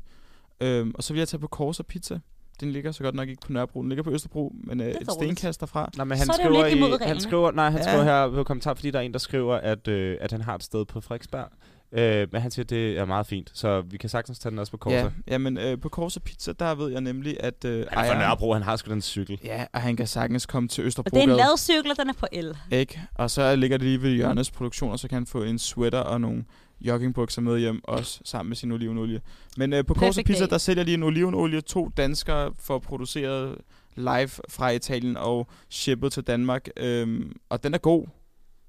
Øhm, og så vil jeg tage på Corsa Pizza. Den ligger så godt nok ikke på Nørrebro, den ligger på Østerbro, men øh, et stenkast derfra. Nej, men han Så er skriver, i, han skriver, nej, han Ja. skriver her på kommentar, fordi der er en, der skriver, at, øh, at han har et sted på Frederiksberg. Øh, men han siger, at det er meget fint, så vi kan sagtens tage den også på Korsa. Ja, jamen øh, på Corsa Pizza, der ved jeg nemlig, at øh, Han er fra ejeren- Nørrebro, han har sgu den cykel. Ja, og han kan sagtens komme til Og Østerbro. det er en ladcykel, og den er på el. Ikke? Og så ligger det lige ved Jørgens produktion, og så kan han få en sweater og nogle joggingbukser med hjem, også sammen med sin olivenolie. Men øh, på Corsa Perfect Pizza, der sælger de en olivenolie. To danskere får produceret live fra Italien og shippet til Danmark. Øhm, og den er god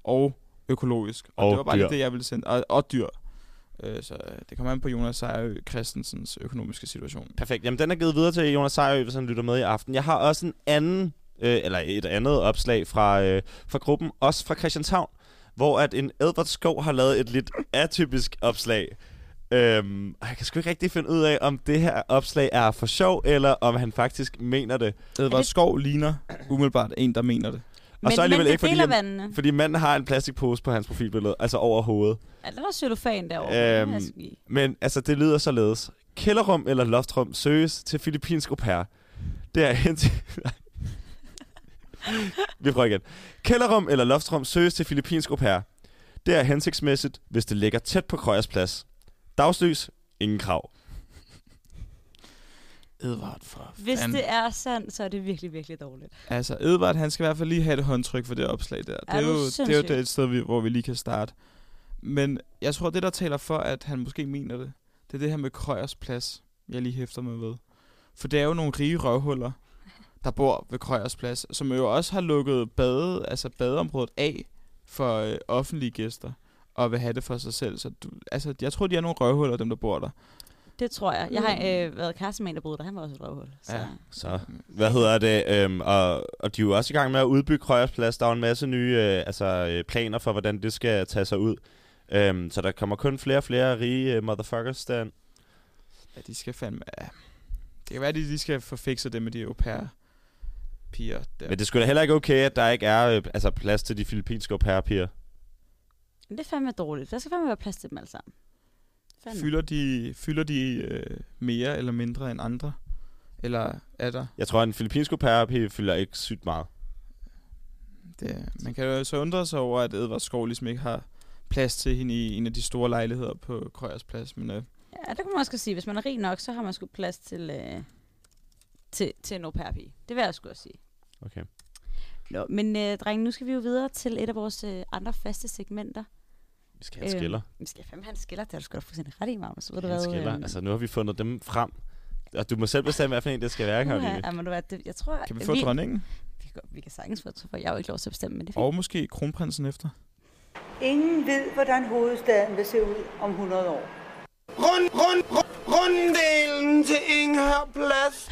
og økologisk. Og, Og det var bare dyr. lige det, jeg ville sende. Og, og dyr. Øh, så øh, det kommer an på Jonas Sejerø Christensens økonomiske situation. Perfekt. Jamen, den er givet videre til Jonas Sejrø, hvis han lytter med i aften. Jeg har også en anden, øh, eller et andet opslag fra, øh, fra gruppen, også fra Christianshavn, hvor at en Edvard Skov har lavet et lidt atypisk opslag. Øhm, og jeg kan sgu ikke rigtig finde ud af, om det her opslag er for sjov, eller om han faktisk mener det. Edvard Skov ligner umiddelbart en, der mener det. Og Men, så alligevel men ikke, fordi, han, fordi manden har en plastikpose på hans profilbillede, altså over hovedet. Ja, der var cellofan derovre. Øhm. Men altså, det lyder således. Kælderrum eller loftrum søges til filippinsk au pair. Det er hen til... Vi prøver igen. Kælderrum eller loftrum søges til filippinsk au pair. Det er hensigtsmæssigt, hvis det ligger tæt på Krøjers plads. Dagslys, ingen krav. Edvard for Hvis fanden. det er sandt, så er det virkelig, virkelig dårligt. Altså, Edvard, han skal i hvert fald lige have et håndtryk for det opslag der. Er det, er jo, det er jo det et sted, vi, hvor vi lige kan starte. Men jeg tror, det der taler for, at han måske mener det, det er det her med Krøjers plads, jeg lige hæfter mig ved. For det er jo nogle rige røvhuller, der bor ved Krøjers plads, som jo også har lukket bade, altså badeområdet af for øh, offentlige gæster, og vil have det for sig selv. Så du, altså, jeg tror, de er nogle røvhuller, dem der bor der. Det tror jeg. Jeg har øh, været kæreste med en, der boede der. Han var også et røvhul. Så. Ja. Så, hvad hedder det? Øhm, og, og de er jo også i gang med at udbygge Krøjers plads. Der er jo en masse nye øh, altså, øh, planer for, hvordan det skal tage sig ud. Øhm, så der kommer kun flere og flere rige øh, motherfuckers derind. Ja, de skal fandme... Ja. Det kan være, at de, skal få fikset det med de au pair piger der. Men det skulle da heller ikke okay, at der ikke er øh, altså, plads til de filippinske au pair-piger. Men det er fandme dårligt. Der skal fandme være plads til dem alle sammen. Fandme. Fylder de, fylder de øh, mere eller mindre end andre? Eller er der? Jeg tror, at en filippinsk au fylder ikke sygt meget. det, man kan jo så undre sig over, at Edvard Skov ligesom ikke har plads til hende i en af de store lejligheder på Krøyers Plads. Men øh, Ja, det kan man også sige. Hvis man er rig nok, så har man sgu plads til, øh, til, til en au pair -pige. Det vil jeg sgu også sige. Okay. Nå, men øh, drenge, nu skal vi jo videre til et af vores øh, andre faste segmenter. Vi skal have en skiller. Vi skal fandme have en skiller. Det har du sgu da fuldstændig ret i, Magnus. Så ved du hvad? skiller. øhm, Altså, nu har vi fundet dem frem. Og du må selv bestemme, hvad for en det skal være, Karoline. ja, men du hvad, det, jeg tror, kan vi få vi, dronningen? vi, kan, vi kan sagtens få for jeg er jo ikke lov til at bestemme, men det er fint. Og måske kronprinsen efter. Ingen ved, hvordan hovedstaden vil se ud om 100 år. Rund, rund, rund, runddelen til Inghør Plads.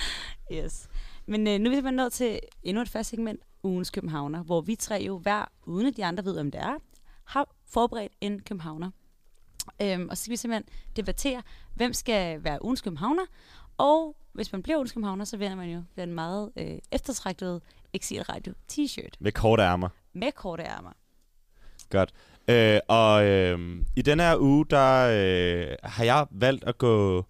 Yes. Men øh, nu er vi nået til endnu et fast segment, ugens københavner, hvor vi tre jo hver, uden at de andre ved, om det er, har forberedt en københavner. Øhm, og så skal vi simpelthen debattere, hvem skal være ugens københavner, og hvis man bliver ugens københavner, så vinder man jo den meget øh, eftertragtede Exilradio t-shirt Med korte ærmer. med korte ærmer. Godt. Øh, og øh, i denne her uge, der øh, har jeg valgt at gå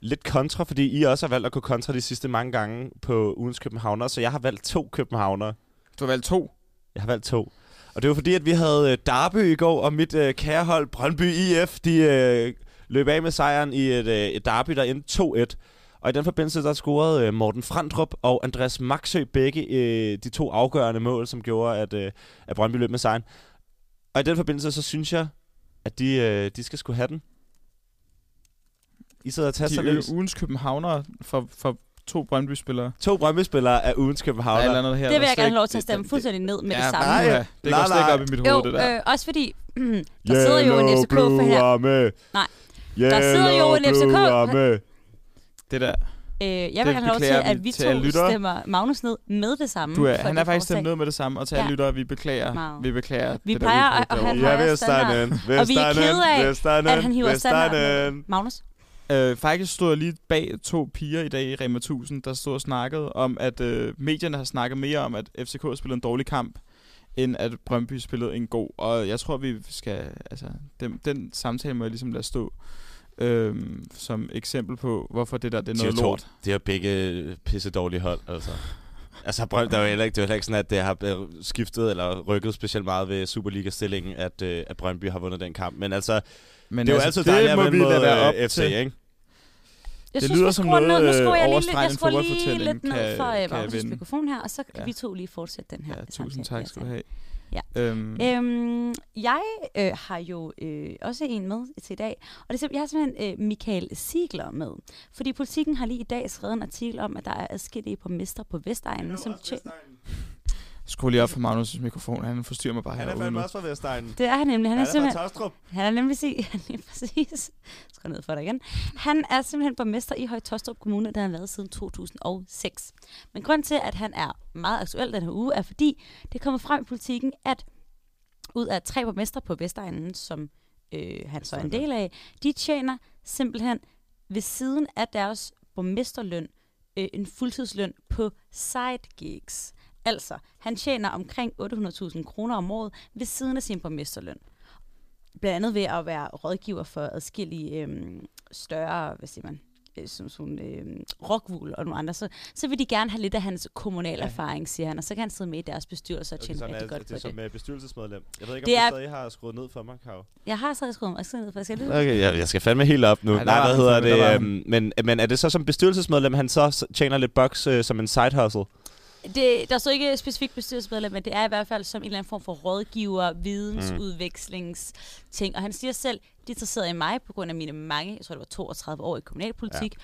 lidt kontra, fordi I også har valgt at gå kontra de sidste mange gange på ugens københavner, så jeg har valgt to københavner. Du har valgt to. Jeg har valgt to. Og det var fordi, at vi havde øh, Derby i går, og mit øh, kære hold Brøndby IF, de øh, løb af med sejren i et, øh, et derby, der endte 2-1. Og i den forbindelse, der scorede øh, Morten Frandrup og Andreas Maxø begge øh, de to afgørende mål, som gjorde, at, øh, at Brøndby løb med sejren. Og i den forbindelse, så synes jeg, at de, øh, de skal skulle have den. I sidder og taster De løs. er ugens københavner for, for to Brøndby-spillere. To Brøndby-spillere er ugens er et eller andet her, Det vil jeg gerne lov til at det- stemme det- fuldstændig ned med ja, det samme. nej. Ja, det går Nej, slet ikke op i mit hoved, Jo, det der. øh, også fordi, der sidder jo en FCK for her. Nej. Der sidder jo en FCK Ramme. Det der. Øh, jeg vil Det gerne lov til, vi at vi to lyttere. stemmer Magnus ned med det samme. Du er, for han det er faktisk stemt ned med det samme, og til alle Ja. lyttere, vi beklager. Meget. Vi beklager. Vi det plejer at- have- Ja, højere Vestanden. Og vi er kede af, at han hiver. Vestanden. Magnus? Øh, faktisk stod jeg lige bag to piger i dag i Rema 1000, der stod og snakkede om, at øh, medierne har snakket mere om, at FCK spillede en dårlig kamp, end at Brøndby spillede en god. Og jeg tror, vi skal... Altså, den, den samtale må jeg ligesom lade stå øh, som eksempel på, hvorfor det der det er De noget to- lort. Det er begge pisse dårlige hold, altså. Altså, Brøndby, der er jo heller ikke, det er jo heller ikke sådan, at det har øh, skiftet eller rykket specielt meget ved Superliga-stillingen, at, øh, at Brøndby har vundet den kamp. Men altså, Men det er jo altid dejligt at vinde vi mod være op øh, FC, til. ikke? Jeg Det synes, lyder vi som noget, ned. Nu skruer øh, jeg lige, overstregende jeg skruer lige lidt ned for Magnus' vinde. mikrofon her, og så kan Ja. vi to lige fortsætte den her Ja, tusind tak skal du have. Ja. Øhm, Øhm, jeg øh, har jo øh, også en med til i dag, og det er, jeg har simpelthen øh, Michael Sigler med. Fordi politikken har lige i dag skrevet en artikel om, at der er adskillige borgmestre på Vestegnen, som tjener... skru lige op for Magnus' mikrofon, han forstyrrer mig bare Han er fandme også fra Vestegnen. Det er han nemlig. Han er, Han er fra simpelthen... Tostrup. Han er nemlig sig, lige præcis. Skru ned for dig igen. Han er simpelthen borgmester i Høje Tostrup Kommune, der har han været siden 2006. Men grund til, at han er meget aktuel den her uge, er fordi det er kommet frem i politikken, at ud af tre borgmestre på Vestegnen, som øh, han så er en del af, de tjener simpelthen ved siden af deres borgmesterløn øh, en fuldtidsløn på side gigs. Altså, han tjener omkring 800.000 kroner om året ved siden af sin borgmesterløn. Blandt andet ved at være rådgiver for adskillige øhm, større, hvad siger man, øh, som sådan øhm, rockwool og nogle andre, så, så vil de gerne have lidt af hans kommunale erfaring, siger han, og så kan han sidde med i deres bestyrelse og Okay, tjene sådan rigtig er, godt det er på som det. øh, bestyrelsesmedlem. Jeg ved ikke, Det om er- du stadig har skruet ned for mig, Karo. Jeg har så skrevet mig, jeg ned, for jeg skal lytte. Okay, jeg, jeg skal fandme helt op nu. Ej, Nej, hvad hedder det? Øhm, men, men er det så som bestyrelsesmedlem, han så tjener lidt bucks øh, som en side hustle? Det, der står ikke specifikt bestyrelsesmedlem, men det er i hvert fald som en eller anden form for rådgiver, vidensudvekslingsting. Og han siger selv, de er interesseret i mig på grund af mine mange, jeg tror det var 32 år i kommunalpolitik. Ja.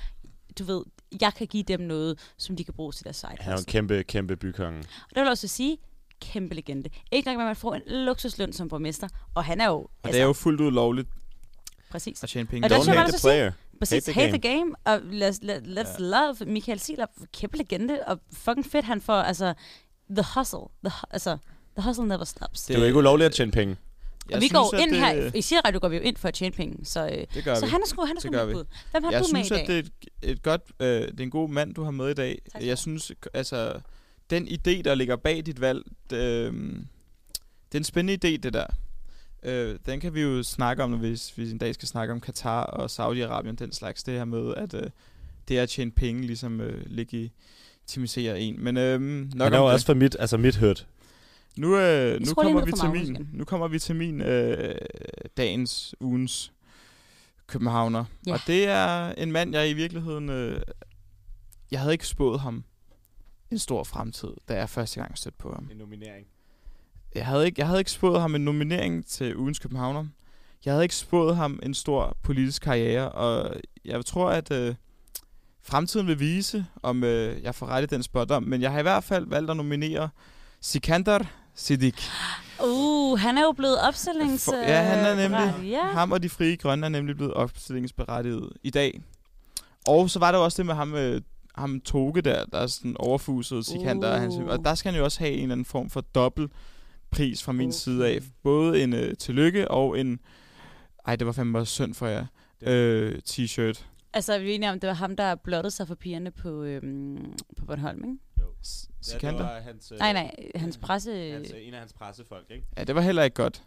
Du ved, jeg kan give dem noget, som de kan bruge til deres side. Han er en kæmpe, kæmpe bykonge. Og det vil jeg også sige, kæmpe legende. Ikke nok med, at man får en luksusløn som borgmester, og han er jo... Og det er jo fuldt ud lovligt præcis. at tjene penge. Og der Don't hate the så sige- player. Præcis, Hate the hate the game. Og let's, let, let's ja. love Michael Sieler. Kæmpe legende. Og fucking fedt, han får, altså, the hustle. The, altså, the hustle never stops. Det er jo ikke ulovligt at tjene penge. og vi går ind her, i Sierra går vi jo ind for at tjene penge. Så, øh, Det gør så vi. han er sgu, han er Det sgu bud. Hvem har jeg du med synes, i dag? at det er et, et godt, øh, det er en god mand, du har med i dag. Tak jeg synes, altså, den idé, der ligger bag dit valg, det, øh, det er en spændende idé, det der. Øh, den kan vi jo snakke om, hvis vi en dag skal snakke om Katar og Saudi-Arabien, den slags. Det her med, at øh, det er at tjene penge, ligesom øh, legitimisere en. Men øh, nok Han er om jo også for mit, altså mit hørt. Nu, øh, nu, kommer vi til min, igen. nu kommer vi til min øh, dagens, ugens københavner. Ja. Og det er en mand, jeg i virkeligheden... Øh, jeg havde ikke spået ham en stor fremtid, da jeg første gang stødte på ham. En nominering. Jeg havde ikke, jeg havde ikke spået ham en nominering til ugens københavner. Jeg havde ikke spået ham en stor politisk karriere, og jeg tror, at øh, fremtiden vil vise, om øh, jeg får ret i den spot men jeg har i hvert fald valgt at nominere Sikander Siddiq. Uh, han er jo blevet opstillings... Ja, han er nemlig... Ja. Ham og de frie grønne er nemlig blevet opstillingsberettiget i dag. Og så var der også det med ham, øh, ham Toge der, der er sådan overfuset Sikander. Uh. Hans, Uh. og der skal han jo også have en eller anden form for dobbelt pris fra min Okay. side af. Både en øh, tillykke og en... Ej, det var fandme også synd for jer. Øh, t-shirt. Altså, er vi enige om, det var ham, der blottede sig for pigerne på, øhm, på Bornholm, ikke? Ja, det Sikander? var hans, øh, Nej, nej, hans presse... Hans, øh, en af hans pressefolk, ikke? Ja, det var heller ikke godt.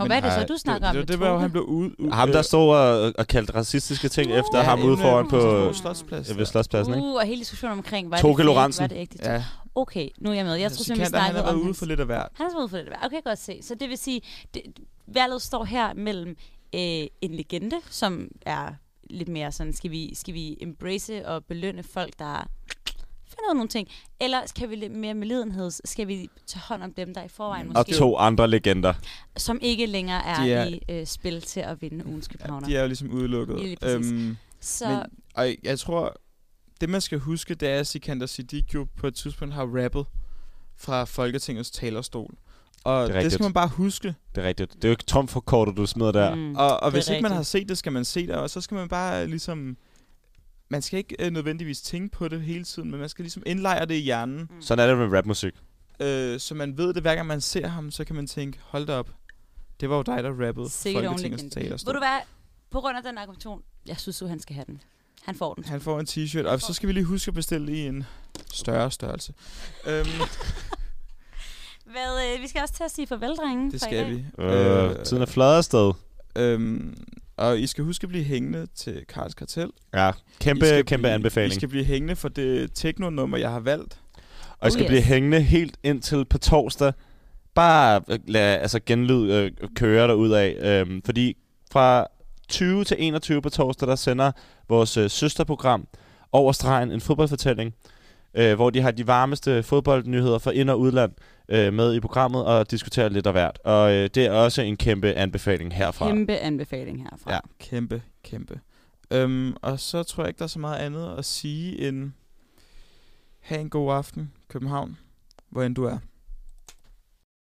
Og hvad er det så, du snakker om det, med det, det var han blev ud... ud Ham, der øh, stod og, og kaldte racistiske ting efter ja, ham ude inde foran på, ja, ved Slotspladsen, ikke? Uh, og hele diskussionen omkring, var det Lorentzen. var det ægte? Ja, Okay, nu er jeg med. Jeg tror simpelthen, vi Sikander, han snakkede har været om ude for lidt af hvert. Han er så ude for det. Okay, godt se. Så det vil sige, det, valget står her mellem øh, en legende, som er lidt mere sådan, skal vi, skal vi embrace og belønne folk, der af nogle ting, eller skal vi mere med lidenhed, skal vi tage hånd om dem, der i forvejen Og måske, to andre legender. som ikke længere er, De er- i øh, spil til at vinde ugens Ja, københavner. de er jo ligesom udelukket. Lige præcis. Øhm, så Men, og jeg tror, det man skal huske, det er, at Sikander Siddiq jo på et tidspunkt har rappet fra Folketingets talerstol. Og Det det, skal man bare huske. Det er rigtigt. Det er jo ikke trumfkortet, du smider der. mm, Og, og hvis ikke man rigtigt. har set det, skal man se det. Og så skal man bare ligesom... Man skal ikke øh, nødvendigvis tænke på det hele tiden, men man skal ligesom indlejre det i hjernen. Mm. Sådan er det med rapmusik. Øh, så man ved det, hver gang man ser ham, så kan man tænke, hold da op. Det var jo dig, der rappede Folketingets talerstol. Ved du hvad? På grund af den argumentation, jeg synes jo, han skal have den. Han får den. Han får en t-shirt, og så skal vi lige huske at bestille i en større størrelse. øhm, Hvad, øh, vi skal også til at sige farvel, drenge. det skal vi. Øh, tiden er flad afsted. Øhm, og I skal huske at blive hængende til Karls Kartel. Ja, I kæmpe, kæmpe blive, anbefaling. I skal blive hængende for det teknonummer, jeg har valgt. Og jeg skal Oh, blive yes. hængende helt indtil på torsdag. Bare øh, lad altså genlyd øh, køre derud af. Øhm, fordi fra 20 til 21 på torsdag, der sender vores øh, søsterprogram over stregen en fodboldfortælling. Øh, hvor de har de varmeste fodboldnyheder fra ind- og udland øh, med i programmet og diskuterer lidt af hvert. Og øh, det er også en kæmpe anbefaling herfra. Kæmpe anbefaling herfra. Ja. Kæmpe, kæmpe. Øhm, og så tror jeg ikke, der er så meget andet at sige end... Ha' en god aften, København, hvor end du er.